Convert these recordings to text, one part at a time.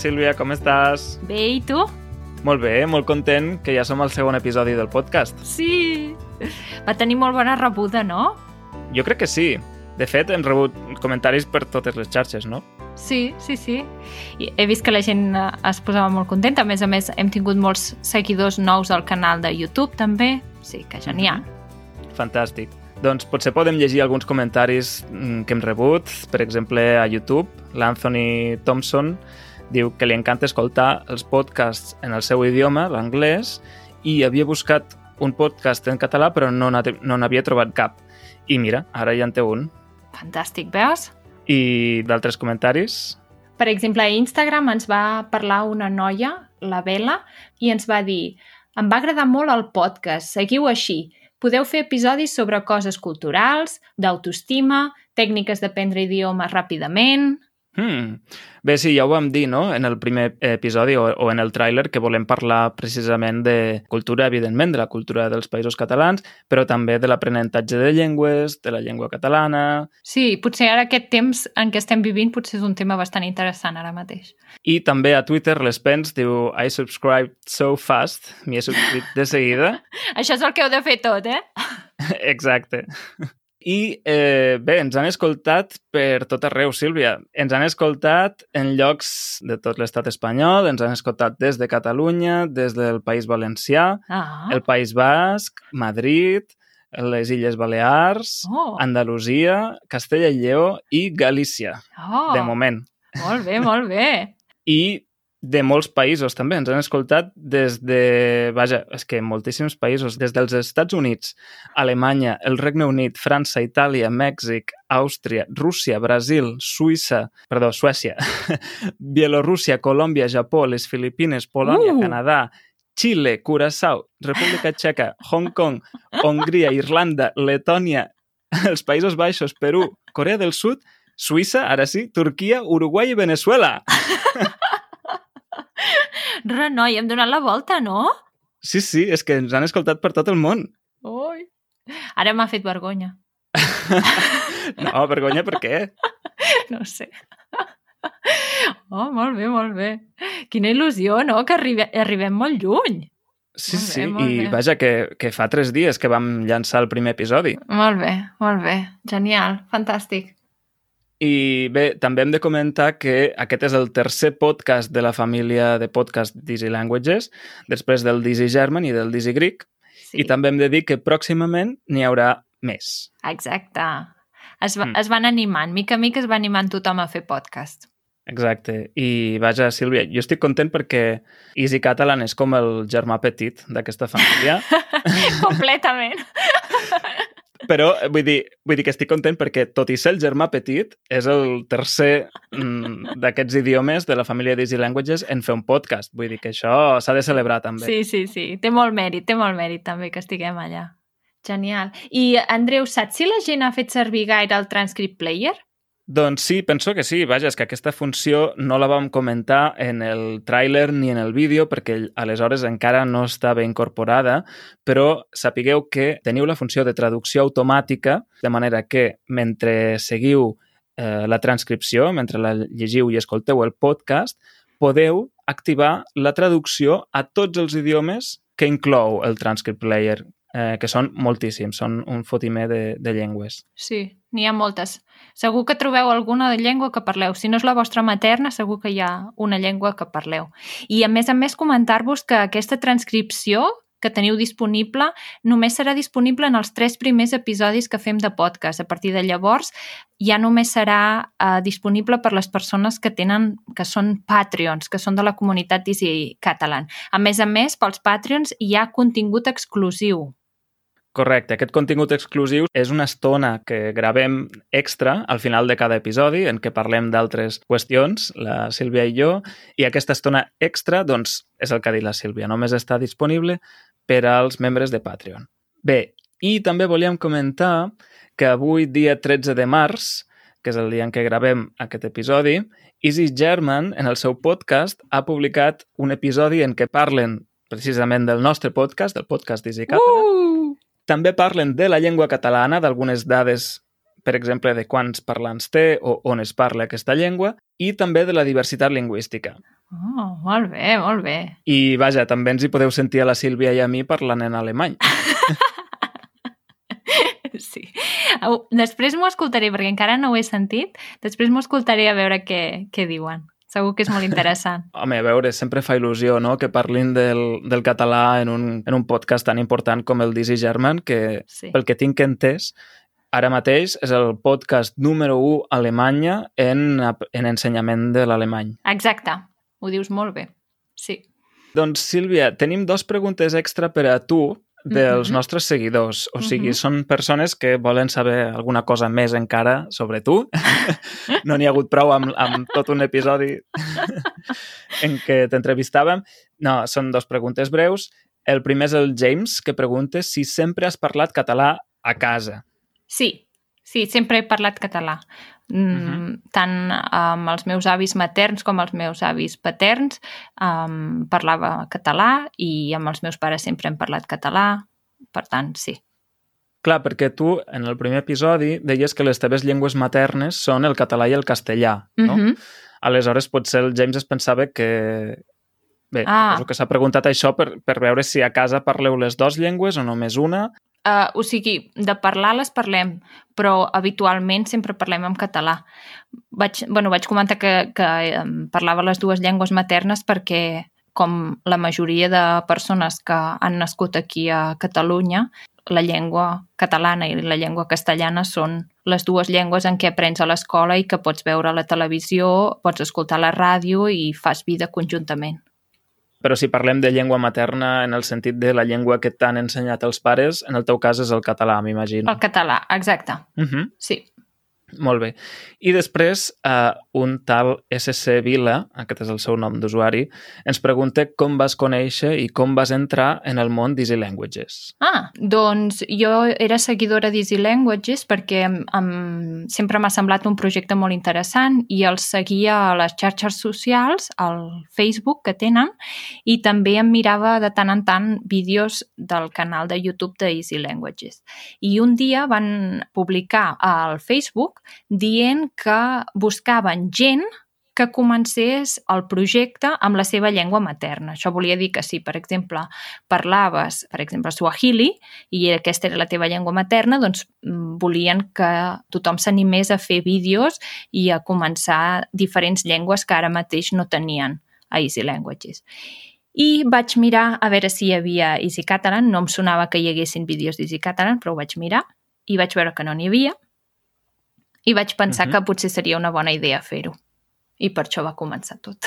Sílvia, com estàs? Bé, i tu? Molt bé, molt content que ja som al segon episodi del podcast. Sí! Va tenir molt bona rebuda, no? Jo crec que sí. De fet, hem rebut comentaris per totes les xarxes, no? Sí, sí, sí. I he vist que la gent eh, es posava molt contenta. A més a més, hem tingut molts seguidors nous al canal de YouTube, també. Sí, que genial. Fantàstic. Doncs potser podem llegir alguns comentaris mm, que hem rebut. Per exemple, a YouTube, l'Anthony Thompson diu que li encanta escoltar els podcasts en el seu idioma, l'anglès, i havia buscat un podcast en català però no n'havia trobat cap. I mira, ara ja en té un. Fantàstic, veus? I d'altres comentaris? Per exemple, a Instagram ens va parlar una noia, la Bela, i ens va dir em va agradar molt el podcast, seguiu així. Podeu fer episodis sobre coses culturals, d'autoestima, tècniques d'aprendre idiomes ràpidament... Hmm. Bé, sí, ja ho vam dir, no?, en el primer episodi o, o en el tràiler que volem parlar precisament de cultura, evidentment, de la cultura dels països catalans, però també de l'aprenentatge de llengües, de la llengua catalana... Sí, potser ara aquest temps en què estem vivint potser és un tema bastant interessant ara mateix. I també a Twitter l'Spence diu I subscribed so fast, m'hi he subscrit de seguida. Això és el que heu de fer tot, eh? Exacte. I eh, bé, ens han escoltat per tot arreu, Sílvia. Ens han escoltat en llocs de tot l'estat espanyol, ens han escoltat des de Catalunya, des del País Valencià, Ah, el País Basc, Madrid, les Illes Balears, oh, Andalusia, Castella i Lleó i Galícia, oh, de moment. molt bé, molt bé. I de molts països també. Ens han escoltat des de... Vaja, és que moltíssims països. Des dels Estats Units, Alemanya, el Regne Unit, França, Itàlia, Mèxic, Àustria, Rússia, Brasil, Suïssa... Perdó, Suècia, Bielorússia, Colòmbia, Japó, les Filipines, Polònia, Uh! Canadà, Xile, Curaçao, República Txeca, Hong Kong, Hongria, Irlanda, Letònia, els Països Baixos, Perú, Corea del Sud, Suïssa, ara sí, Turquia, Uruguai i Venezuela. Re, noi, hem donat la volta, no? Sí, sí, és que ens han escoltat per tot el món. Ui. Ara m'ha fet vergonya. No, vergonya, per què? No sé. Oh, molt bé, molt bé. Quina il·lusió, no?, que arribe, arribem molt lluny. Sí, Molt bé, sí, molt i bé. vaja, que, que fa tres dies que vam llançar el primer episodi. Molt bé, molt bé. Genial, fantàstic. I bé, també hem de comentar que aquest és el tercer podcast de la família de podcast d'Easy Languages, després del d'Easy German i del d'Easy Greek, Sí, i també hem de dir que pròximament n'hi haurà més. exacte. Es, va, Mm. es van animant, mica a mica es va animant tothom a fer podcast. Exacte. I vaja, Sílvia, jo estic content perquè Easy Catalan és com el germà petit d'aquesta família, Completament. però eh, vull dir, vull dir que estic content perquè, tot i ser el germà petit, és el tercer mm, d'aquests idiomes de la família d'Easy Languages en fer un podcast. Vull dir que això s'ha de celebrar també. Sí, sí, sí. Té molt mèrit, té molt mèrit també que estiguem allà. Genial. I, Andreu, saps si la gent ha fet servir gaire el Transcript Player? Doncs sí, penso que sí. Vaja, és que aquesta funció no la vam comentar en el tràiler ni en el vídeo perquè aleshores encara no estava incorporada, però sapigueu que teniu la funció de traducció automàtica, de manera que mentre seguiu eh, la transcripció, mentre la llegiu i escolteu el podcast, podeu activar la traducció a tots els idiomes que inclou el Transcript Player, eh, que són moltíssims, són un fotimer de, de llengües. Sí, n'hi ha moltes. Segur que trobeu alguna de llengua que parleu. Si no és la vostra materna, segur que hi ha una llengua que parleu. I a més a més comentar-vos que aquesta transcripció que teniu disponible només serà disponible en els tres primers episodis que fem de podcast. A partir de llavors ja només serà eh, disponible per les persones que tenen que són Patreons, que són de la comunitat d'Easy Catalan. A més a més, pels Patreons hi ha contingut exclusiu. Correcte, aquest contingut exclusiu és una estona que gravem extra al final de cada episodi en què parlem d'altres qüestions, la Sílvia i jo, i aquesta estona extra, doncs, és el que ha dit la Sílvia, només està disponible per als membres de Patreon. Bé, i també volíem comentar que avui, dia 13 de març, que és el dia en què gravem aquest episodi, Easy German, en el seu podcast, ha publicat un episodi en què parlen precisament del nostre podcast, del podcast d'Easy Catalan, Uh! També parlen de la llengua catalana, d'algunes dades, per exemple, de quants parlants té o on es parla aquesta llengua, i també de la diversitat lingüística. Oh, molt bé, molt bé. I vaja, també ens hi podeu sentir a la Sílvia i a mi parlant en alemany. Sí. Després m'ho escoltaré, perquè encara no ho he sentit. Després m'ho escoltaré a veure què, què diuen. Segur que és molt interessant. Home, a veure, sempre fa il·lusió no? que parlin del, del català en un, en un podcast tan important com el Dizzy German, que Sí. pel que tinc entès, ara mateix és el podcast número 1 a Alemanya en, en ensenyament de l'alemany. Exacte. Ho dius molt bé. Sí. Doncs, Sílvia, tenim dos preguntes extra per a tu dels Mhm. nostres seguidors. O sigui, Mhm. són persones que volen saber alguna cosa més encara sobre tu. no n'hi ha hagut prou amb, amb tot un episodi en què t'entrevistàvem. No, són dos preguntes breus. El primer és el James, que pregunta si sempre has parlat català a casa. Sí, sí, sempre he parlat català. Mm, Mhm. Tant amb els meus avis materns com els meus avis paterns um, parlava català i amb els meus pares sempre hem parlat català. Per tant, sí. Clar, perquè tu, en el primer episodi, deies que les teves llengües maternes són el català i el castellà, no? Mhm. Aleshores, potser el James es pensava que... Bé, Ah. que s'ha preguntat això per, per veure si a casa parleu les dues llengües o només una. Uh, o sigui, de parlar les parlem, però habitualment sempre parlem en català. Vaig, bueno, vaig comentar que, que parlava les dues llengües maternes perquè, com la majoria de persones que han nascut aquí a Catalunya, la llengua catalana i la llengua castellana són les dues llengües en què aprens a l'escola i que pots veure a la televisió, pots escoltar a la ràdio i fas vida conjuntament. Però si parlem de llengua materna en el sentit de la llengua que t'han ensenyat els pares, en el teu cas és el català, m'imagino. El català, exacte. Uh -huh. Sí. Molt bé. I després, uh, un tal SC Vila, aquest és el seu nom d'usuari, ens pregunta com vas conèixer i com vas entrar en el món d'Easy Languages. Ah, doncs jo era seguidora d'Easy Languages perquè em, em, sempre m'ha semblat un projecte molt interessant i el seguia a les xarxes socials, al Facebook que tenen, i també em mirava de tant en tant vídeos del canal de YouTube d'Easy Languages. I un dia van publicar al Facebook dient que buscaven gent que comencés el projecte amb la seva llengua materna. Això volia dir que si, per exemple, parlaves, per exemple, Swahili, i aquesta era la teva llengua materna, doncs mm, volien que tothom s'animés a fer vídeos i a començar diferents llengües que ara mateix no tenien a Easy Languages. I vaig mirar a veure si hi havia Easy Catalan, no em sonava que hi haguessin vídeos d'Easy Catalan, però ho vaig mirar i vaig veure que no n'hi havia i vaig pensar Mhm. que potser seria una bona idea fer-ho. I per això va començar tot.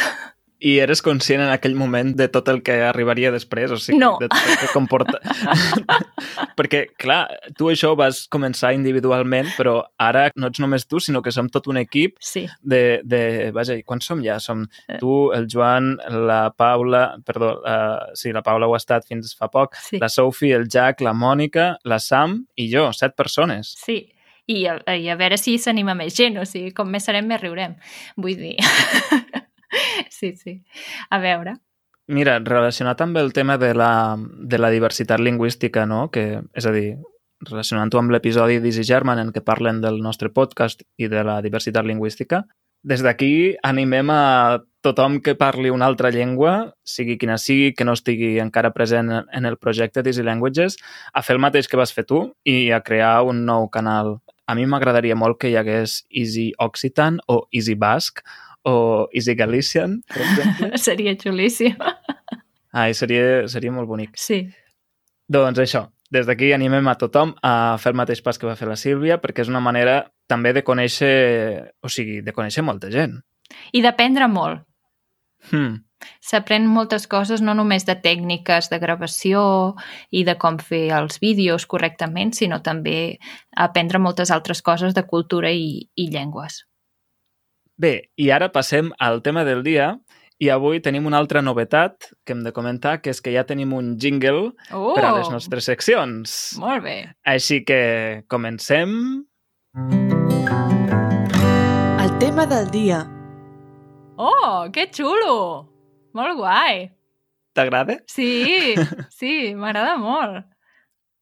I eres conscient en aquell moment de tot el que arribaria després? O sigui, No. de tot el que comporta... Perquè, clar, tu això vas començar individualment, però ara no ets només tu, sinó que som tot un equip Sí. de... de vaja, i quants som ja? Som Eh. tu, el Joan, la Paula... Perdó, uh, sí, la Paula ho ha estat fins fa poc, Sí. la Sophie, el Jack, la Mònica, la Sam i jo, set persones. Sí, i a, i a veure si s'anima més gent, o sigui, com més serem, més riurem. Vull dir... sí, sí. A veure. Mira, relacionat amb el tema de la, de la diversitat lingüística, no? que, és a dir, relacionant-ho amb l'episodi d'Easy German en què parlen del nostre podcast i de la diversitat lingüística, des d'aquí animem a tothom que parli una altra llengua, sigui quina sigui, que no estigui encara present en el projecte d'Easy Languages, a fer el mateix que vas fer tu i a crear un nou canal. A mi m'agradaria molt que hi hagués Easy Occitan o Easy Basque o Easy Galician, per exemple. Seria xulíssim. Ai, seria, seria molt bonic. Sí. Doncs això, des d'aquí animem a tothom a fer el mateix pas que va fer la Sílvia perquè és una manera també de conèixer, o sigui, de conèixer molta gent. I d'aprendre molt. Hmm. S'aprèn moltes coses, no només de tècniques de gravació i de com fer els vídeos correctament, sinó també aprendre moltes altres coses de cultura i, i llengües. Bé, i ara passem al tema del dia i avui tenim una altra novetat que hem de comentar, que és que ja tenim un jingle Oh! per a les nostres seccions. Molt bé. Així que comencem... El tema del dia. Oh, que xulo! Molt guai. T'agrada? Sí, sí, m'agrada molt.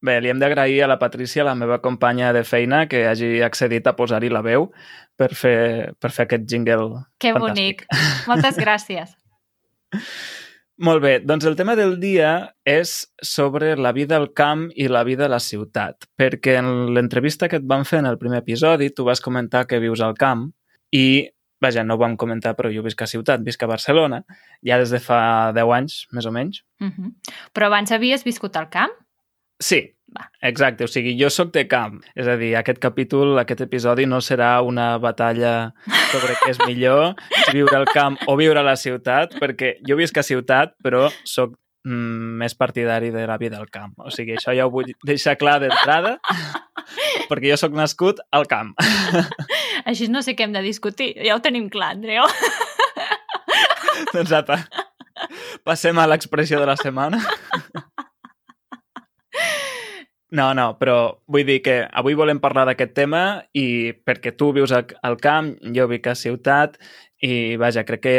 Bé, li hem d'agrair a la Patrícia, la meva companya de feina, que hagi accedit a posar-hi la veu per fer, per fer aquest jingle Que fantàstic. bonic. Moltes gràcies. Molt bé, doncs el tema del dia és sobre la vida al camp i la vida a la ciutat, perquè en l'entrevista que et van fer en el primer episodi tu vas comentar que vius al camp i, vaja, no ho vam comentar, però jo visc a ciutat, visc a Barcelona, ja des de fa 10 anys, més o menys. Uh -huh. Però abans havies viscut al camp? Sí, Va. exacte. O sigui, jo sóc de camp. És a dir, aquest capítol, aquest episodi no serà una batalla sobre què és millor, si viure al camp o viure a la ciutat, perquè jo visc a ciutat, però sóc mm, més partidari de la vida al camp. O sigui, això ja ho vull deixar clar d'entrada, perquè jo sóc nascut al camp. Així no sé què hem de discutir. Ja ho tenim clar, Andreu. doncs apa, passem a l'expressió de la setmana. No, no, però vull dir que avui volem parlar d'aquest tema i perquè tu vius al, al camp, jo vic a ciutat i, vaja, crec que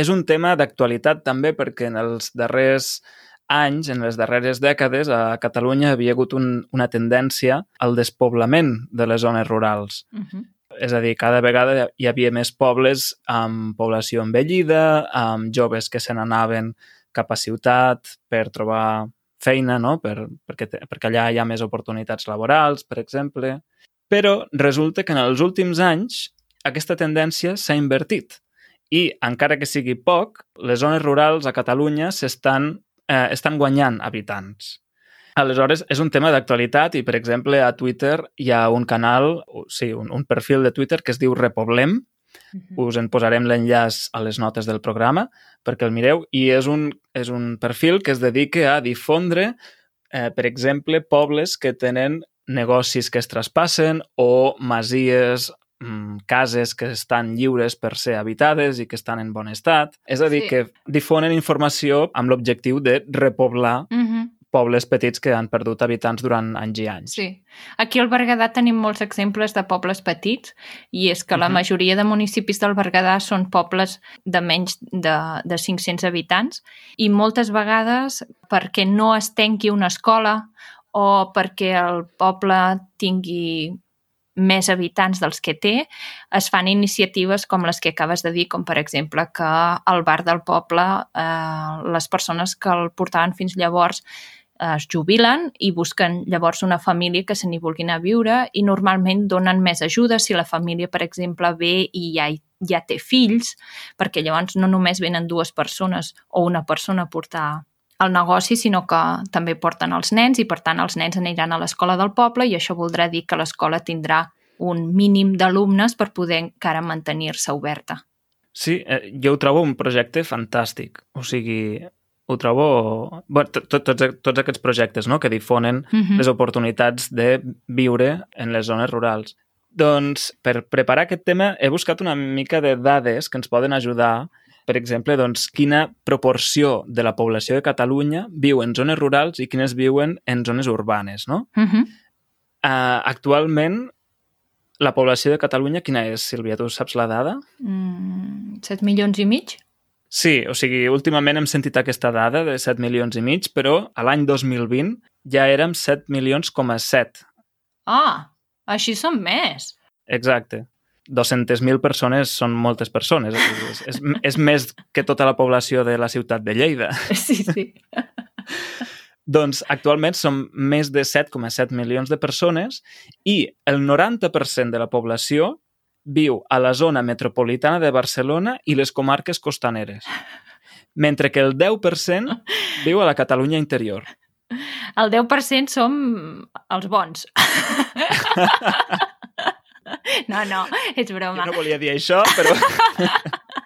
és un tema d'actualitat també perquè en els darrers anys, en les darreres dècades, a Catalunya havia hagut un, una tendència al despoblament de les zones rurals. Uh -huh. És a dir, cada vegada hi havia més pobles amb població envellida, amb joves que se n'anaven cap a ciutat per trobar feina, no? per, perquè, perquè allà hi ha més oportunitats laborals, per exemple. Però resulta que en els últims anys aquesta tendència s'ha invertit i, encara que sigui poc, les zones rurals a Catalunya s'estan eh, estan guanyant habitants. Aleshores, és un tema d'actualitat i, per exemple, a Twitter hi ha un canal, o- sí, un, un perfil de Twitter que es diu Repoblem, Uh -huh. us en posarem l'enllaç a les notes del programa perquè el mireu i és un, és un perfil que es dedica a difondre, eh, per exemple, pobles que tenen negocis que es traspassen o masies, mm, cases que estan lliures per ser habitades i que estan en bon estat. És a dir, Sí. que difonen informació amb l'objectiu de repoblar -huh. Pobles petits que han perdut habitants durant anys i anys. Sí. Aquí al Berguedà tenim molts exemples de pobles petits i és que la Mhm. majoria de municipis del Berguedà són pobles de menys de, de 500 habitants i moltes vegades perquè no es tanqui una escola o perquè el poble tingui més habitants dels que té, es fan iniciatives com les que acabes de dir, com per exemple que al bar del poble eh, les persones que el portaven fins llavors es jubilen i busquen llavors una família que se n'hi vulgui anar a viure i normalment donen més ajuda si la família, per exemple, ve i ja, ja té fills, perquè llavors no només venen dues persones o una persona a portar el negoci, sinó que també porten els nens i, per tant, els nens aniran a l'escola del poble i això voldrà dir que l'escola tindrà un mínim d'alumnes per poder encara mantenir-se oberta. Sí, eh, jo ho trobo un projecte fantàstic. O sigui, ho trobo... Tot, tots, tots aquests projectes no? que difonen Mm les oportunitats de viure en les zones rurals. Doncs, per preparar aquest tema, he buscat una mica de dades que ens poden ajudar. Per exemple, doncs, quina proporció de la població de Catalunya viu en zones rurals i quines viuen en zones urbanes, no? Uh -huh. Uh, actualment, la població de Catalunya, quina és, Sílvia? Tu saps la dada? mm, 7 milions i mig? Sí, o sigui, últimament hem sentit aquesta dada de 7 milions i mig, però a l'any 2020 ja érem 7 milions com a 7. Ah, així són més. Exacte. 200.000 persones són moltes persones. És, és, és més que tota la població de la ciutat de Lleida. Sí, sí. Doncs actualment som més de 7,7 milions de persones i el 90% de la població viu a la zona metropolitana de Barcelona i les comarques costaneres, mentre que el 10% viu a la Catalunya interior. El 10% som els bons. No, no, és broma. Jo no volia dir això, però...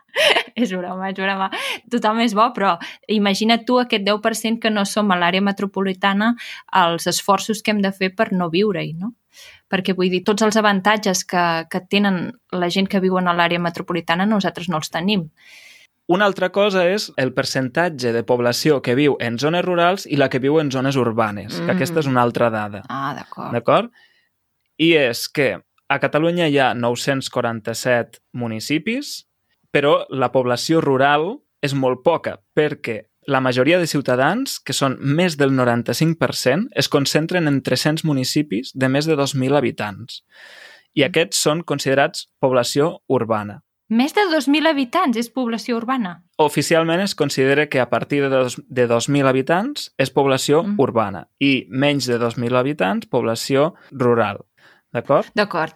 És broma, és broma. Tothom és bo, però imagina't tu aquest 10% que no som a l'àrea metropolitana els esforços que hem de fer per no viure-hi, no? Perquè vull dir, tots els avantatges que, que tenen la gent que viuen a l'àrea metropolitana nosaltres no els tenim. Una altra cosa és el percentatge de població que viu en zones rurals i la que viu en zones urbanes, Mm. que aquesta és una altra dada. Ah, d'acord. D'acord? I és que a Catalunya hi ha 947 municipis, però la població rural és molt poca, perquè la majoria de ciutadans, que són més del 95%, es concentren en 300 municipis de més de 2.000 habitants. I aquests són considerats població urbana. Més de 2.000 habitants és població urbana. Oficialment es considera que a partir de, dos, de 2.000 habitants és població Mm. urbana i menys de 2.000 habitants, població rural. D'acord? D'acord.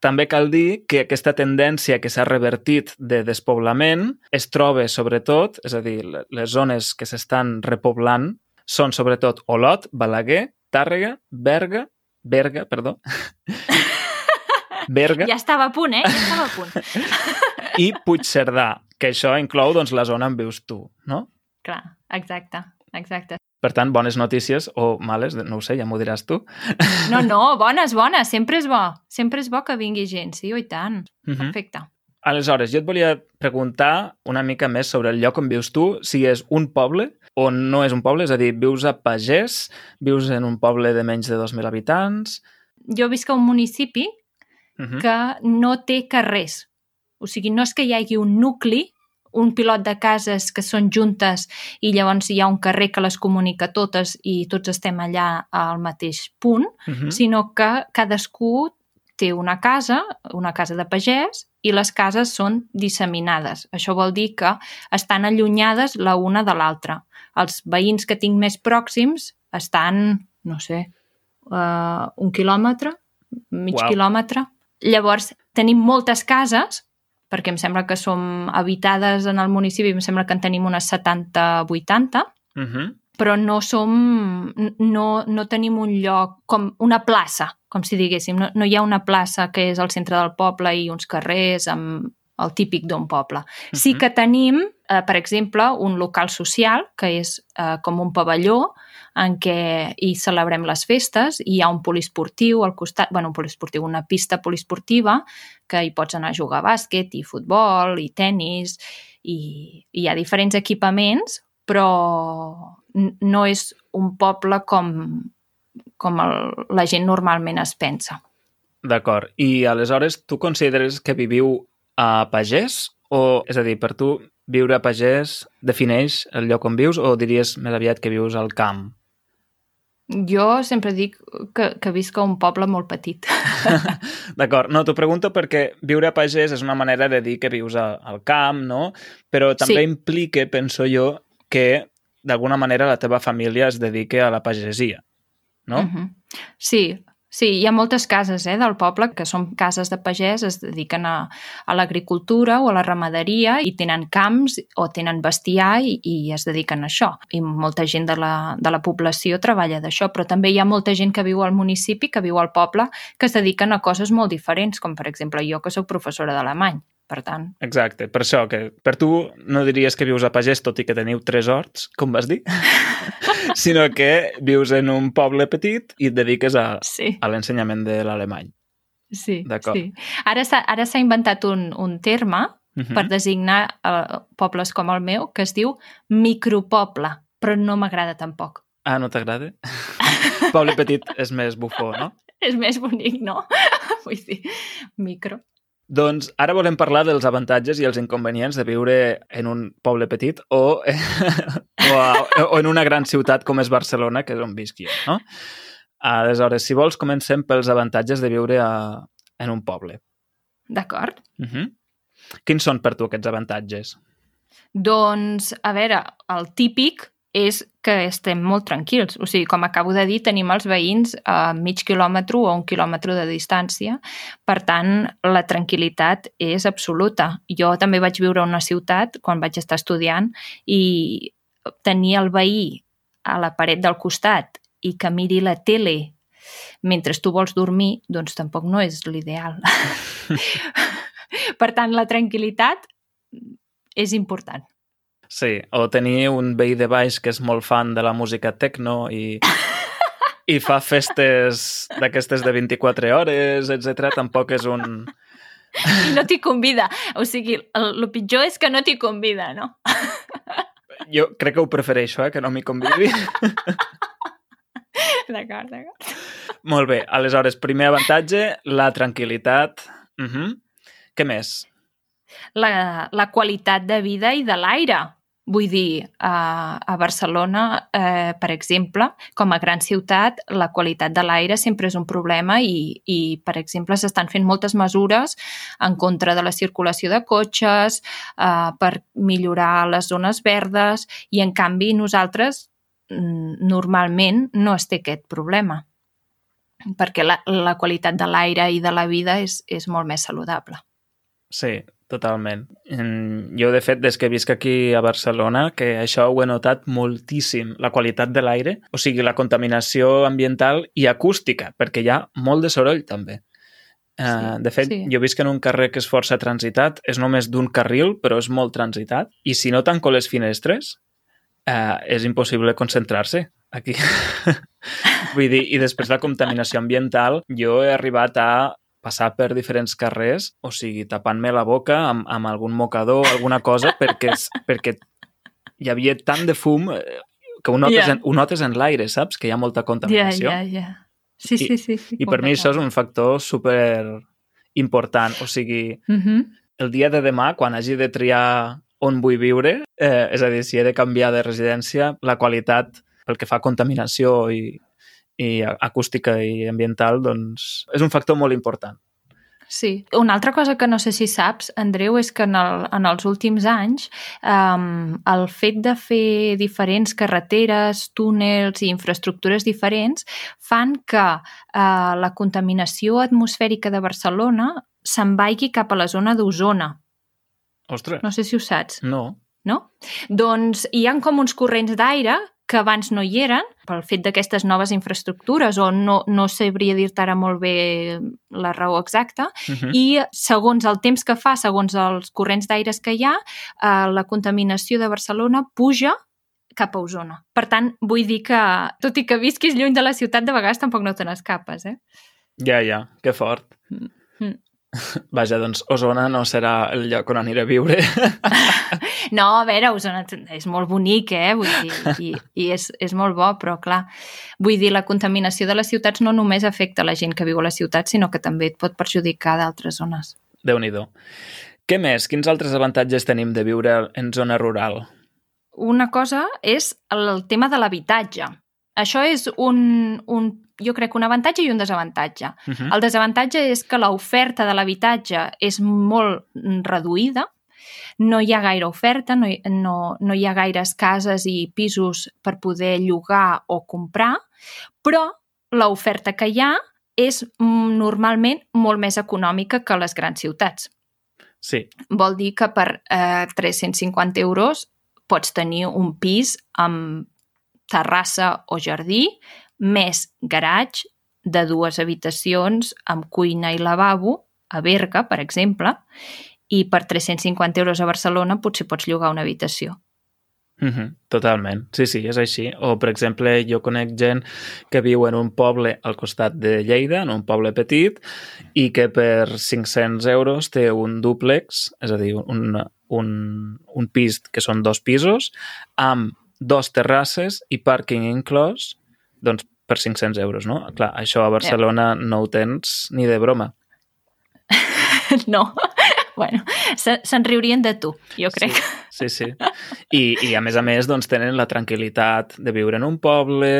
També cal dir que aquesta tendència que s'ha revertit de despoblament es troba sobretot, és a dir, le- les zones que s'estan repoblant són sobretot Olot, Balaguer, Tàrrega, Berga, Berga, perdó, Berga Ja estava a punt, eh? Ja estava a punt. i Puigcerdà, que això inclou doncs, la zona on vius tu, no? Clar, exacte, exacte. Per tant, bones notícies o males, no ho sé, ja m'ho diràs tu. No, no, bones, bones, sempre és bo. Sempre és bo que vingui gent, sí, oi tant. Uh -huh. Perfecte. Aleshores, jo et volia preguntar una mica més sobre el lloc on vius tu, si és un poble o no és un poble, és a dir, vius a Pagès, vius en un poble de menys de 2.000 habitants... Jo visc a un municipi Uh -huh. que no té carrers. O sigui, no és que hi hagi un nucli, un pilot de cases que són juntes i llavors hi ha un carrer que les comunica totes i tots estem allà al mateix punt, Uh -huh. sinó que cadascú té una casa, una casa de pagès, i les cases són disseminades. Això vol dir que estan allunyades la una de l'altra. Els veïns que tinc més pròxims estan, no sé, uh, un quilòmetre, mig Uau. quilòmetre. Llavors, tenim moltes cases, perquè em sembla que som habitades en el municipi, em sembla que en tenim unes 70-80, Uh -huh. però no som, no, no tenim un lloc com una plaça, com si diguéssim. No, no hi ha una plaça que és al centre del poble i uns carrers amb el típic d'un poble. Sí Mhm. que tenim, eh, per exemple, un local social, que és eh, com un pavelló en què hi celebrem les festes, i hi ha un poliesportiu al costat, bueno, un poliesportiu, una pista poliesportiva, que hi pots anar a jugar a bàsquet i futbol i tennis, i, i hi ha diferents equipaments, però no és un poble com, com el, la gent normalment es pensa. D'acord. I aleshores, tu consideres que viviu a Pagès? O, és a dir, per tu, viure a Pagès defineix el lloc on vius o diries més aviat que vius al camp? Jo sempre dic que, que visc a un poble molt petit. D'acord. No, t'ho pregunto perquè viure a Pagès és una manera de dir que vius a, al camp, no? Però també Sí. implica, penso jo, que d'alguna manera la teva família es dedique a la pagesia, no? Mhm. Sí, sí, hi ha moltes cases eh, del poble que són cases de pagès, es dediquen a, a l'agricultura o a la ramaderia i tenen camps o tenen bestiar i, i es dediquen a això. I molta gent de la, de la població treballa d'això, però també hi ha molta gent que viu al municipi, que viu al poble, que es dediquen a coses molt diferents, com per exemple jo que sóc professora d'alemany. Per tant, Exacte, per això, que per tu no diries que vius a Pagès, tot i que teniu tres horts, com vas dir, sinó que vius en un poble petit i et dediques a, sí. a l'ensenyament de l'alemany. Sí, sí. Ara s'ha inventat un, un terme Mhm. per designar uh, pobles com el meu que es diu micropoble, però no m'agrada tampoc. Ah, no t'agrada? poble petit és més bufó, no? És més bonic, no? Vull dir, micro. Doncs ara volem parlar dels avantatges i els inconvenients de viure en un poble petit o, o, a, o en una gran ciutat com és Barcelona, que és on visc jo, no? Aleshores, si vols, comencem pels avantatges de viure a, en un poble. D'acord? Uh -huh. Quins són per tu aquests avantatges? Doncs, a veure, el típic és que estem molt tranquils. O sigui, com acabo de dir, tenim els veïns a mig quilòmetre o un quilòmetre de distància. Per tant, la tranquil·litat és absoluta. Jo també vaig viure a una ciutat quan vaig estar estudiant i tenir el veí a la paret del costat i que miri la tele mentre tu vols dormir, doncs tampoc no és l'ideal. per tant, la tranquil·litat és important. Sí, o tenir un veí de baix que és molt fan de la música techno i, i fa festes d'aquestes de 24 hores, etc. tampoc és un... I no t'hi convida. O sigui, el, el pitjor és que no t'hi convida, no? Jo crec que ho prefereixo, eh, que no m'hi convidi. D'acord, d'acord. Molt bé, aleshores, primer avantatge, la tranquil·litat. Uh -huh. Què més? La, la qualitat de vida i de l'aire. Vull dir, a, a Barcelona, eh, per exemple, com a gran ciutat, la qualitat de l'aire sempre és un problema i, i per exemple, s'estan fent moltes mesures en contra de la circulació de cotxes, eh, per millorar les zones verdes i, en canvi, nosaltres mm, normalment no es té aquest problema perquè la, la qualitat de l'aire i de la vida és, és molt més saludable. Sí, totalment. Jo, de fet, des que visc aquí a Barcelona, que això ho he notat moltíssim, la qualitat de l'aire, o sigui, la contaminació ambiental i acústica, perquè hi ha molt de soroll, també. Sí, uh, de fet, sí. jo visc en un carrer que és força transitat, és només d'un carril, però és molt transitat, i si no tanco les finestres, uh, és impossible concentrar-se aquí. Vull dir, i després la contaminació ambiental, jo he arribat a passar per diferents carrers, o sigui, tapant-me la boca amb, amb algun mocador alguna cosa, perquè, perquè hi havia tant de fum eh, que ho notes, yeah. en, ho notes en l'aire, saps? Que hi ha molta contaminació. Ja, ja, ja. Sí, sí, sí. sí I, i per mi això és un factor super important. O sigui, mhm. -huh. el dia de demà, quan hagi de triar on vull viure, eh, és a dir, si he de canviar de residència, la qualitat pel que fa a contaminació i, i acústica i ambiental, doncs és un factor molt important. Sí. Una altra cosa que no sé si saps, Andreu, és que en, el, en els últims anys um, el fet de fer diferents carreteres, túnels i infraestructures diferents fan que uh, la contaminació atmosfèrica de Barcelona se'n vagi cap a la zona d'Osona. Ostres! No sé si ho saps. No. No? Doncs hi han com uns corrents d'aire que abans no hi eren, pel fet d'aquestes noves infraestructures, o no, no sabria dir-te ara molt bé la raó exacta, uh -huh. i segons el temps que fa, segons els corrents d'aires que hi ha, eh, la contaminació de Barcelona puja cap a Osona. Per tant, vull dir que, tot i que visquis lluny de la ciutat, de vegades tampoc no te n'escapes, eh? Ja, ja, que fort. Mm. Vaja, doncs Osona no serà el lloc on aniré a viure. No, a veure, Osona és molt bonic, eh? Vull dir, i, i és, és molt bo, però clar, vull dir, la contaminació de les ciutats no només afecta la gent que viu a la ciutat, sinó que també et pot perjudicar d'altres zones. déu nhi Què més? Quins altres avantatges tenim de viure en zona rural? Una cosa és el tema de l'habitatge. Això és un, un, jo crec, un avantatge i un desavantatge. Uh -huh. El desavantatge és que l'oferta de l'habitatge és molt reduïda, no hi ha gaire oferta, no hi, no, no hi ha gaires cases i pisos per poder llogar o comprar, però l'oferta que hi ha és mm, normalment molt més econòmica que les grans ciutats. Sí. Vol dir que per eh, 350 euros pots tenir un pis amb terrassa o jardí, més garatge de dues habitacions amb cuina i lavabo, a Berga, per exemple, i per 350 euros a Barcelona potser pots llogar una habitació. Mm -hmm, totalment, sí, sí, és així. O, per exemple, jo conec gent que viu en un poble al costat de Lleida, en un poble petit, i que per 500 euros té un dúplex, és a dir, un, un, un pis que són dos pisos, amb dos terrasses i pàrquing inclòs, doncs per 500 euros, no? Clar, això a Barcelona yeah. no ho tens ni de broma. no, bueno, se'n riurien de tu, jo crec. Sí, sí. sí. I, I a més a més, doncs, tenen la tranquil·litat de viure en un poble,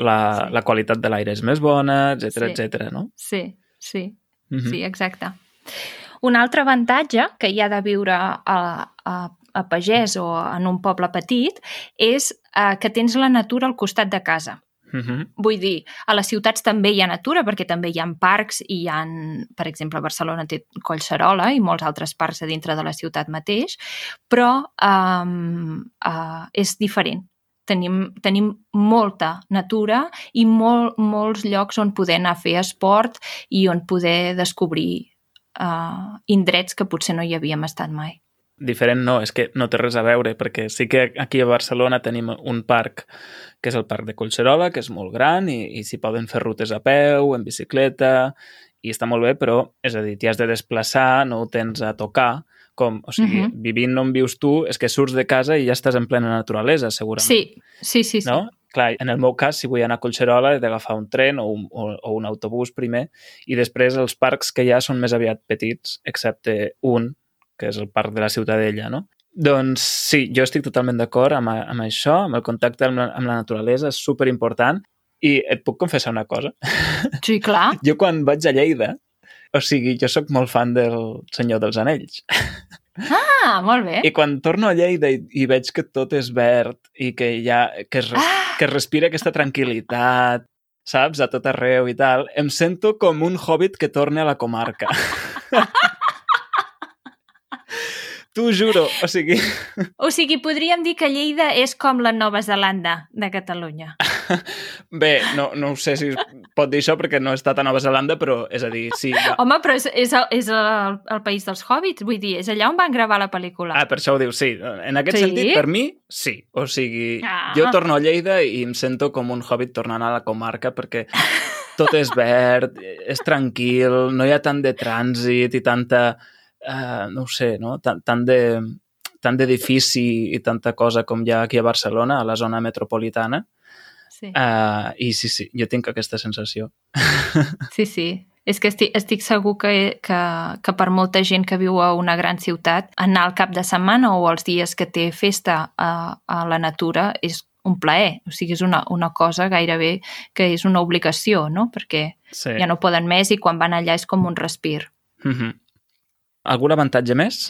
la, sí. la qualitat de l'aire és més bona, etc sí. etc. no? Sí, sí, uh -huh. sí, exacte. Un altre avantatge que hi ha de viure a, a, a pagès o en un poble petit és eh, que tens la natura al costat de casa. Uh. -huh. Vull dir, a les ciutats també hi ha natura, perquè també hi ha parcs i hi ha, per exemple, Barcelona té Collserola i molts altres parcs a dintre de la ciutat mateix, però um, uh, és diferent. Tenim, tenim molta natura i molt, molts llocs on poder anar a fer esport i on poder descobrir uh, indrets que potser no hi havíem estat mai diferent no, és que no té res a veure, perquè sí que aquí a Barcelona tenim un parc que és el Parc de Collserola, que és molt gran i, i s'hi poden fer rutes a peu, en bicicleta, i està molt bé, però, és a dir, t'hi has de desplaçar, no ho tens a tocar, com, o sigui, uh -huh. vivint on vius tu, és que surts de casa i ja estàs en plena naturalesa, segurament. Sí, sí, sí. sí. No? Clar, en el meu cas, si vull anar a Collserola, he d'agafar un tren o un, o, o un autobús primer, i després els parcs que hi ha són més aviat petits, excepte un, que és el parc de la Ciutadella, no? Doncs sí, jo estic totalment d'acord amb, amb això, amb el contacte amb la, amb la naturalesa, és super important. I et puc confessar una cosa? Sí, clar. jo quan vaig a Lleida, o sigui, jo sóc molt fan del Senyor dels Anells. Ah, molt bé. I quan torno a Lleida i, i veig que tot és verd i que, ja, que, es, Ah! que es respira aquesta tranquil·litat, saps, a tot arreu i tal, em sento com un hobbit que torna a la comarca. T'ho juro, o sigui... O sigui, podríem dir que Lleida és com la Nova Zelanda de Catalunya. Bé, no, no ho sé si pot dir això perquè no he estat a Nova Zelanda, però és a dir, sí... Ja... Home, però és, és, el, és el, el país dels hobbits, vull dir, és allà on van gravar la pel·lícula. Ah, per això ho diu, sí. En aquest Sí? sentit, per mi, sí. O sigui, Ah. jo torno a Lleida i em sento com un hobbit tornant a la comarca perquè tot és verd, és tranquil, no hi ha tant de trànsit i tanta... Uh, no ho sé, no? Tant, tant de tant d'edifici i tanta cosa com hi ha aquí a Barcelona, a la zona metropolitana. Sí. Uh, I sí, sí, jo tinc aquesta sensació. Sí, sí. És que estic, estic segur que, que, que per molta gent que viu a una gran ciutat, anar al cap de setmana o els dies que té festa a, a la natura és un plaer. O sigui, és una, una cosa gairebé que és una obligació, no? Perquè Sí. ja no poden més i quan van allà és com un respir. Mm -hmm. Algun avantatge més?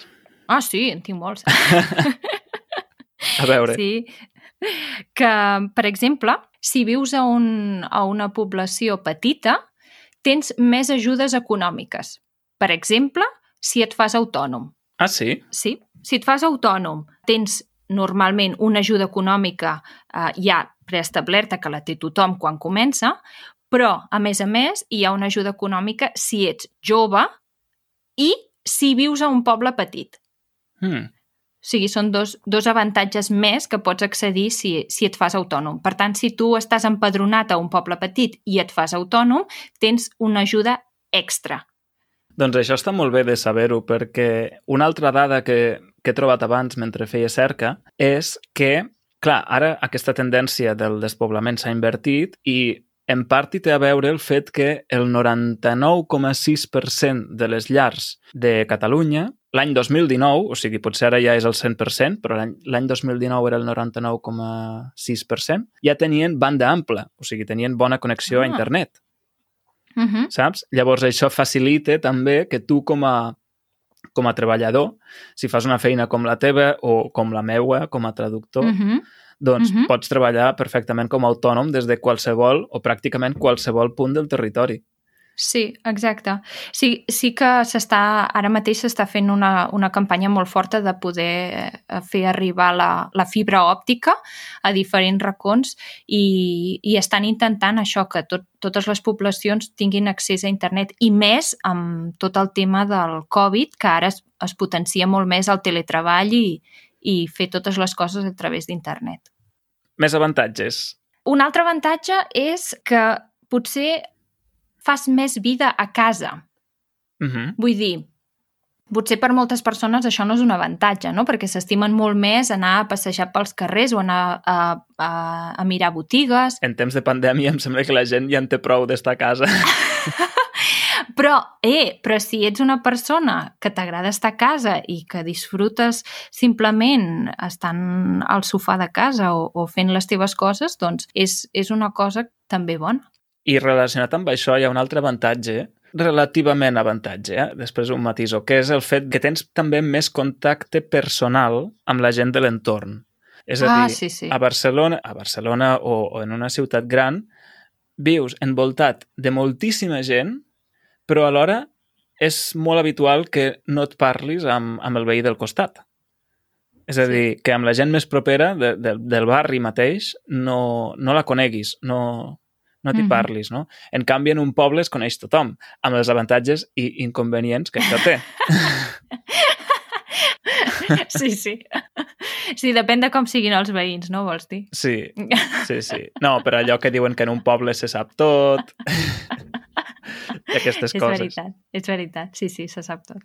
Ah, sí, en tinc molts. A veure. Sí. Que, per exemple, si vius a, un, a una població petita, tens més ajudes econòmiques. Per exemple, si et fas autònom. Ah, sí? Sí, si et fas autònom, tens normalment una ajuda econòmica eh, ja preestablerta que la té tothom quan comença, però, a més a més, hi ha una ajuda econòmica si ets jove i si vius a un poble petit. Mm. O sigui, són dos, dos avantatges més que pots accedir si, si et fas autònom. Per tant, si tu estàs empadronat a un poble petit i et fas autònom, tens una ajuda extra. Doncs això està molt bé de saber-ho, perquè una altra dada que, que he trobat abans mentre feia cerca és que, clar, ara aquesta tendència del despoblament s'ha invertit i en part hi té a veure el fet que el 99,6% de les llars de Catalunya l'any 2019, o sigui, potser ara ja és el 100%, però l'any l'any 2019 era el 99,6%, ja tenien banda ampla, o sigui, tenien bona connexió Ah. a internet Uh -huh. saps? Llavors això facilita també que tu com a, com a treballador, si fas una feina com la teva o com la meua, com a traductor, Uh -huh. Doncs Mhm. pots treballar perfectament com a autònom des de qualsevol o pràcticament qualsevol punt del territori. Sí, exacte. Sí, sí que s'està, ara mateix s'està fent una, una campanya molt forta de poder eh, fer arribar la, la fibra òptica a diferents racons i, i estan intentant això, que tot, totes les poblacions tinguin accés a internet i més amb tot el tema del Covid, que ara es, es potencia molt més el teletreball i, i fer totes les coses a través d'internet. Més avantatges. Un altre avantatge és que potser fas més vida a casa. Uh -huh. Vull dir, potser per moltes persones això no és un avantatge, no? perquè s'estimen molt més anar a passejar pels carrers o anar a, a, a mirar botigues. En temps de pandèmia em sembla que la gent ja en té prou d'estar a casa. Però, eh, però si ets una persona que t'agrada estar a casa i que disfrutes simplement estant al sofà de casa o, o fent les teves coses, doncs és, és una cosa també bona. I relacionat amb això hi ha un altre avantatge, relativament avantatge, eh? després un matiso, que és el fet que tens també més contacte personal amb la gent de l'entorn. És a Ah, dir, sí, sí. a Barcelona, a Barcelona o, o en una ciutat gran, vius envoltat de moltíssima gent, però alhora és molt habitual que no et parlis amb, amb el veí del costat. És a Sí. dir, que amb la gent més propera de, de, del barri mateix no, no la coneguis, no, no t'hi Mhm. parlis, no? En canvi, en un poble es coneix tothom, amb els avantatges i inconvenients que això té. Sí, sí. Sí, depèn de com siguin els veïns, no vols dir? Sí, sí, sí. No, per allò que diuen que en un poble se sap tot i aquestes és coses. veritat, és veritat. Sí, sí, se sap tot.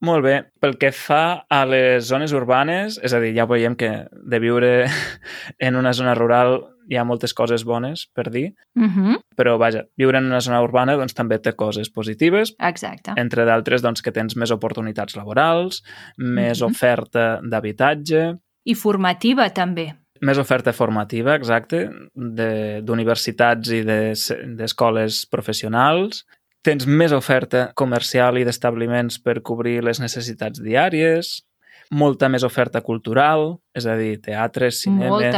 Molt bé. Pel que fa a les zones urbanes, és a dir, ja veiem que de viure en una zona rural hi ha moltes coses bones per dir, Uh -huh. però vaja, viure en una zona urbana doncs, també té coses positives, Exacte. entre d'altres doncs, que tens més oportunitats laborals, més Mhm. oferta d'habitatge, I formativa, també. Més oferta formativa, exacte, de- d'universitats i de- d'escoles professionals. Tens més oferta comercial i d'establiments per cobrir les necessitats diàries, molta més oferta cultural, és a dir, teatres, cinemes,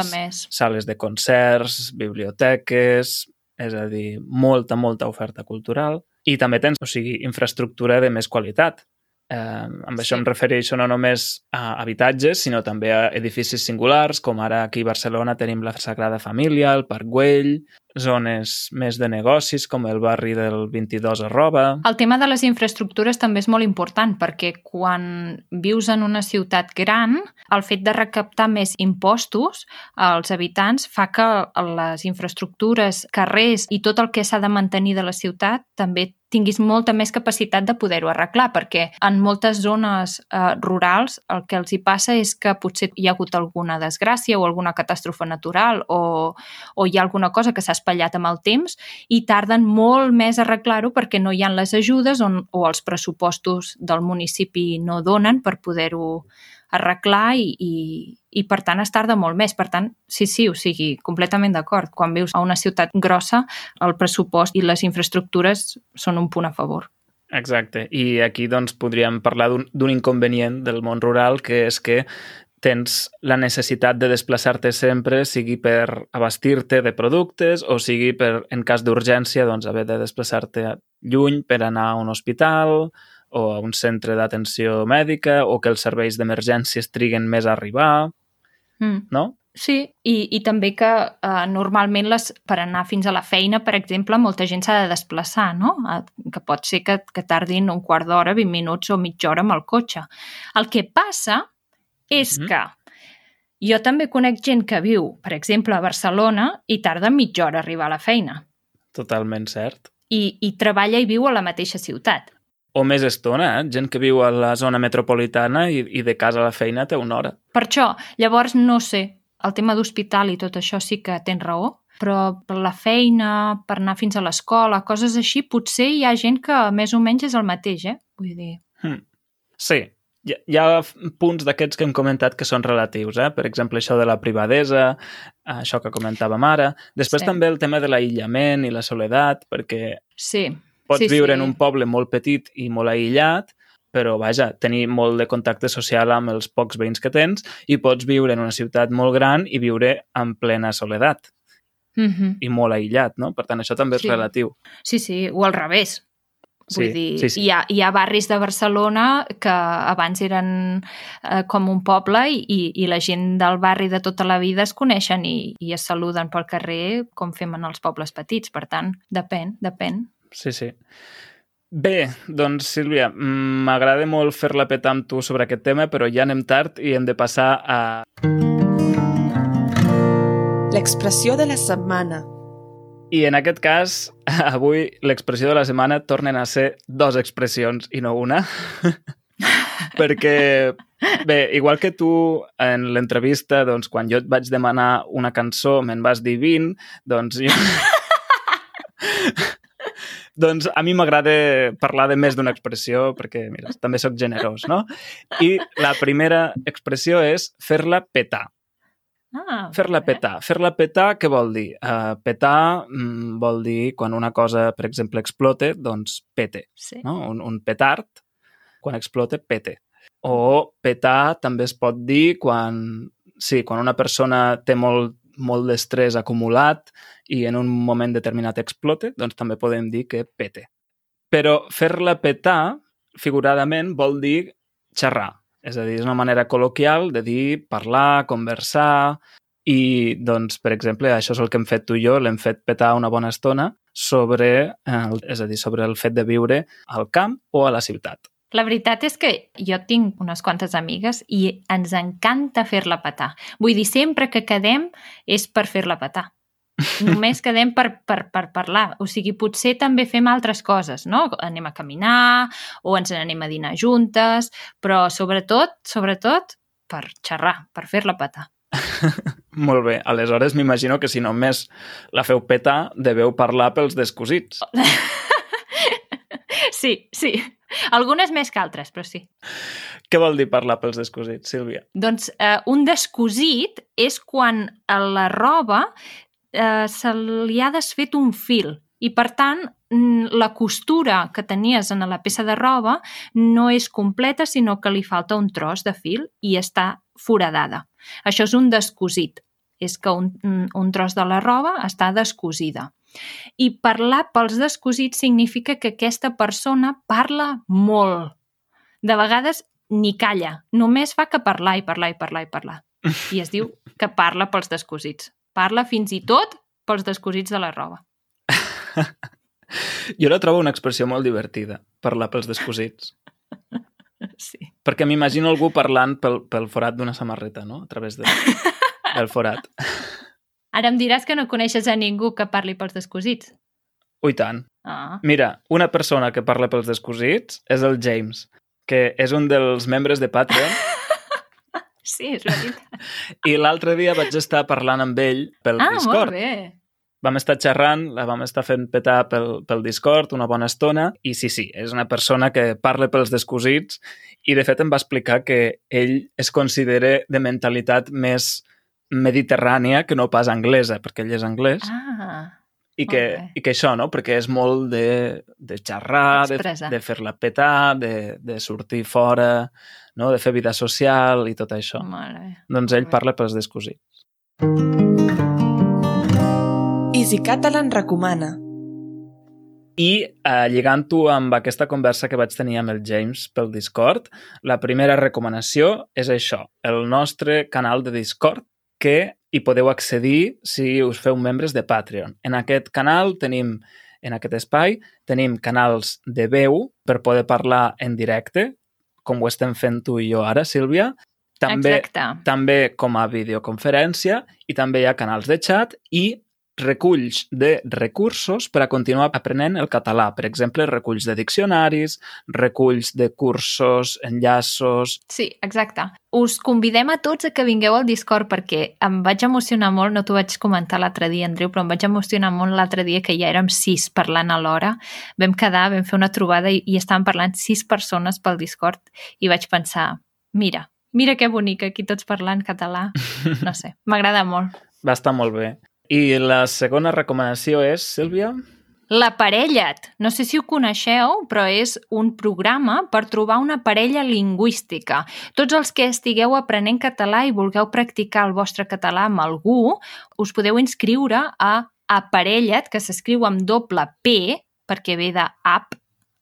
sales de concerts, biblioteques, és a dir, molta, molta oferta cultural. I també tens, o sigui, infraestructura de més qualitat. Eh, amb Sí. això em refereixo no només a habitatges, sinó també a edificis singulars, com ara aquí a Barcelona tenim la Sagrada Família, el Parc Güell, zones més de negocis, com el barri del 22 arroba... El tema de les infraestructures també és molt important perquè quan vius en una ciutat gran, el fet de recaptar més impostos als habitants fa que les infraestructures, carrers i tot el que s'ha de mantenir de la ciutat també tinguis molta més capacitat de poder-ho arreglar, perquè en moltes zones eh, rurals el que els hi passa és que potser hi ha hagut alguna desgràcia o alguna catàstrofe natural o, o hi ha alguna cosa que s'ha espatllat amb el temps i tarden molt més a arreglar-ho perquè no hi ha les ajudes on, o els pressupostos del municipi no donen per poder-ho arreglar i, i, i per tant es tarda molt més. Per tant, sí, sí, o sigui, completament d'acord. Quan vius a una ciutat grossa, el pressupost i les infraestructures són un punt a favor. Exacte. I aquí doncs, podríem parlar d'un inconvenient del món rural, que és que tens la necessitat de desplaçar-te sempre, sigui per abastir-te de productes o sigui per, en cas d'urgència, doncs, haver de desplaçar-te lluny per anar a un hospital o a un centre d'atenció mèdica o que els serveis d'emergències triguen més a arribar, Mm. no? Sí, i, i també que eh, normalment les, per anar fins a la feina, per exemple, molta gent s'ha de desplaçar, no? Eh, Que pot ser que, que tardin un quart d'hora, 20 minuts o mitja hora amb el cotxe. El que passa és Mhm. que jo també conec gent que viu, per exemple, a Barcelona i tarda mitja hora a arribar a la feina Totalment cert. i, i treballa i viu a la mateixa ciutat. O més estona, eh? Gent que viu a la zona metropolitana i, i de casa a la feina té una hora. Per això, llavors, no sé, el tema d'hospital i tot això sí que tens raó, però per la feina, per anar fins a l'escola, coses així, potser hi ha gent que més o menys és el mateix, eh? Vull dir... Hmm. Sí, hi hi ha punts d'aquests que hem comentat que són relatius, eh? per exemple, això de la privadesa, això que comentàvem ara. Després Sí. també el tema de l'aïllament i la soledat, perquè Sí. pots sí, viure sí. en un poble molt petit i molt aïllat, però vaja, tenir molt de contacte social amb els pocs veïns que tens i pots viure en una ciutat molt gran i viure en plena soledat Mhm. i molt aïllat, no? Per tant, això també és Sí. relatiu. Sí, sí, o al revés. Vull Sí, dir, sí, sí. Hi, ha, hi ha barris de Barcelona que abans eren eh, com un poble i, i, i la gent del barri de tota la vida es coneixen i, i es saluden pel carrer com fem en els pobles petits. Per tant, depèn, depèn. Sí, sí. Bé, doncs, Sílvia, mm, m'agrada molt fer-la petar amb tu sobre aquest tema, però ja anem tard i hem de passar a... L'expressió de la setmana. I en aquest cas, avui l'expressió de la setmana tornen a ser dos expressions i no una. Perquè, bé, igual que tu en l'entrevista, doncs, quan jo et vaig demanar una cançó me'n vas dir 20, doncs jo... doncs a mi m'agrada parlar de més d'una expressió perquè, mira, també sóc generós, no? I la primera expressió és fer-la petar. Ah, Fer-la petar. Fer-la petar, què vol dir? Uh, petar mm, vol dir quan una cosa, per exemple, explote, doncs pete, Sí. no? Un, un petard, quan explote, pete. O petar també es pot dir quan, sí, quan una persona té molt, molt d'estrès acumulat i en un moment determinat explote, doncs també podem dir que pete. Però fer-la petar, figuradament, vol dir xerrar. És a dir, és una manera col·loquial de dir parlar, conversar, i, doncs, per exemple, això és el que hem fet tu i jo, l'hem fet petar una bona estona sobre, el, és a dir, sobre el fet de viure al camp o a la ciutat. La veritat és que jo tinc unes quantes amigues i ens encanta fer-la petar. Vull dir, sempre que quedem és per fer-la petar. Només quedem per, per, per parlar. O sigui, potser també fem altres coses, no? Anem a caminar o ens anem a dinar juntes, però sobretot, sobretot, per xerrar, per fer-la petar. Molt bé. Aleshores, m'imagino que si només la feu petar, deveu parlar pels descosits. Sí, sí. Algunes més que altres, però sí. Què vol dir parlar pels descosits, Sílvia? Doncs eh, un descosit és quan a la roba eh, se li ha desfet un fil i, per tant, la costura que tenies en la peça de roba no és completa, sinó que li falta un tros de fil i està foradada. Això és un descosit. És que un, un tros de la roba està descosida. I parlar pels descosits significa que aquesta persona parla molt. De vegades ni calla, només fa que parlar i parlar i parlar i parlar. I es diu que parla pels descosits. Parla fins i tot pels descosits de la roba. Jo la trobo una expressió molt divertida, parlar pels descosits. Sí. Perquè m'imagino algú parlant pel, pel forat d'una samarreta, no? A través de, del forat. Ara em diràs que no coneixes a ningú que parli pels descosits. Ui, tant. Ah. Mira, una persona que parla pels descosits és el James, que és un dels membres de Patreon Sí, és veritat. i l'altre dia vaig estar parlant amb ell pel ah, Discord. molt bé. Vam estar xerrant, la vam estar fent petar pel, pel Discord una bona estona i sí, sí, és una persona que parla pels descosits i de fet em va explicar que ell es considera de mentalitat més mediterrània que no pas anglesa, perquè ell és anglès Ah, i que, bé. i que això, no? Perquè és molt de, de xerrar, de, de fer-la petar, de, de sortir fora, no? de fer vida social i tot això. molt bé. Doncs ell parla pels descosits. Easy Catalan recomana. I eh, lligant-ho amb aquesta conversa que vaig tenir amb el James pel Discord, la primera recomanació és això, el nostre canal de Discord, que hi podeu accedir si us feu membres de Patreon. En aquest canal tenim, en aquest espai, tenim canals de veu per poder parlar en directe, com ho estem fent tu i jo ara, Sílvia. També, Exacte. també com a videoconferència i també hi ha canals de chat i reculls de recursos per a continuar aprenent el català. Per exemple, reculls de diccionaris, reculls de cursos, enllaços... Sí, exacte. Us convidem a tots a que vingueu al Discord perquè em vaig emocionar molt, no t'ho vaig comentar l'altre dia, Andreu, però em vaig emocionar molt l'altre dia que ja érem sis parlant alhora. Vam quedar, vam fer una trobada i, i estàvem parlant sis persones pel Discord i vaig pensar, mira, mira que bonic aquí tots parlant català. No sé, m'agrada molt. Va estar molt bé. I la segona recomanació és, Sílvia? La Parella't. No sé si ho coneixeu, però és un programa per trobar una parella lingüística. Tots els que estigueu aprenent català i vulgueu practicar el vostre català amb algú, us podeu inscriure a Aparella't, que s'escriu amb doble P, perquè ve de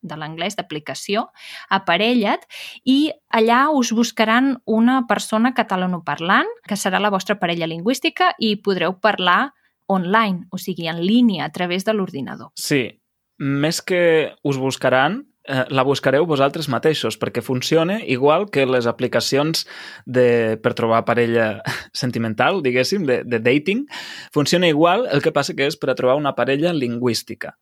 de l'anglès, d'aplicació, Aparella't, i allà us buscaran una persona catalanoparlant, que serà la vostra parella lingüística, i podreu parlar online, o sigui, en línia, a través de l'ordinador. Sí. Més que us buscaran, eh, la buscareu vosaltres mateixos, perquè funciona igual que les aplicacions de, per trobar parella sentimental, diguéssim, de, de dating. Funciona igual, el que passa que és per a trobar una parella lingüística.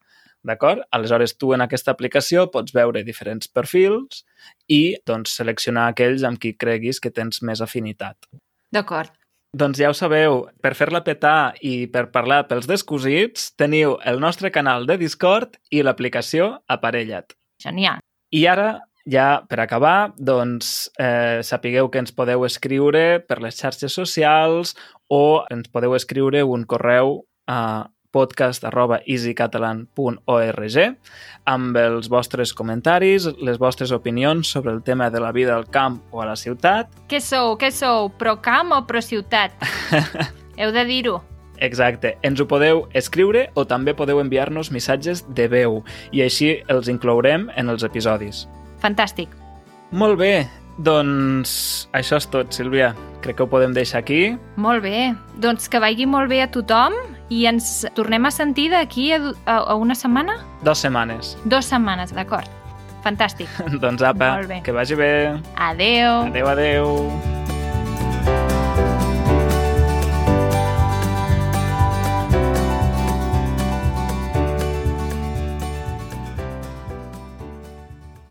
D'acord? Aleshores, tu en aquesta aplicació pots veure diferents perfils i doncs, seleccionar aquells amb qui creguis que tens més afinitat. D'acord. Doncs ja ho sabeu, per fer-la petar i per parlar pels descosits, teniu el nostre canal de Discord i l'aplicació Aparella't. Genial. I ara, ja per acabar, doncs eh, sapigueu que ens podeu escriure per les xarxes socials o ens podeu escriure un correu a podcast arroba easycatalan.org amb els vostres comentaris, les vostres opinions sobre el tema de la vida al camp o a la ciutat. Què sou? Què sou? Pro camp o pro ciutat? Heu de dir-ho. Exacte. Ens ho podeu escriure o també podeu enviar-nos missatges de veu i així els inclourem en els episodis. Fantàstic. Molt bé, doncs això és tot, Sílvia. Crec que ho podem deixar aquí. Molt bé. Doncs que vagi molt bé a tothom i ens tornem a sentir d'aquí a, a, a una setmana? Dos setmanes. Dos setmanes, d'acord. Fantàstic. doncs apa, que vagi bé. Adeu. Adeu, adeu.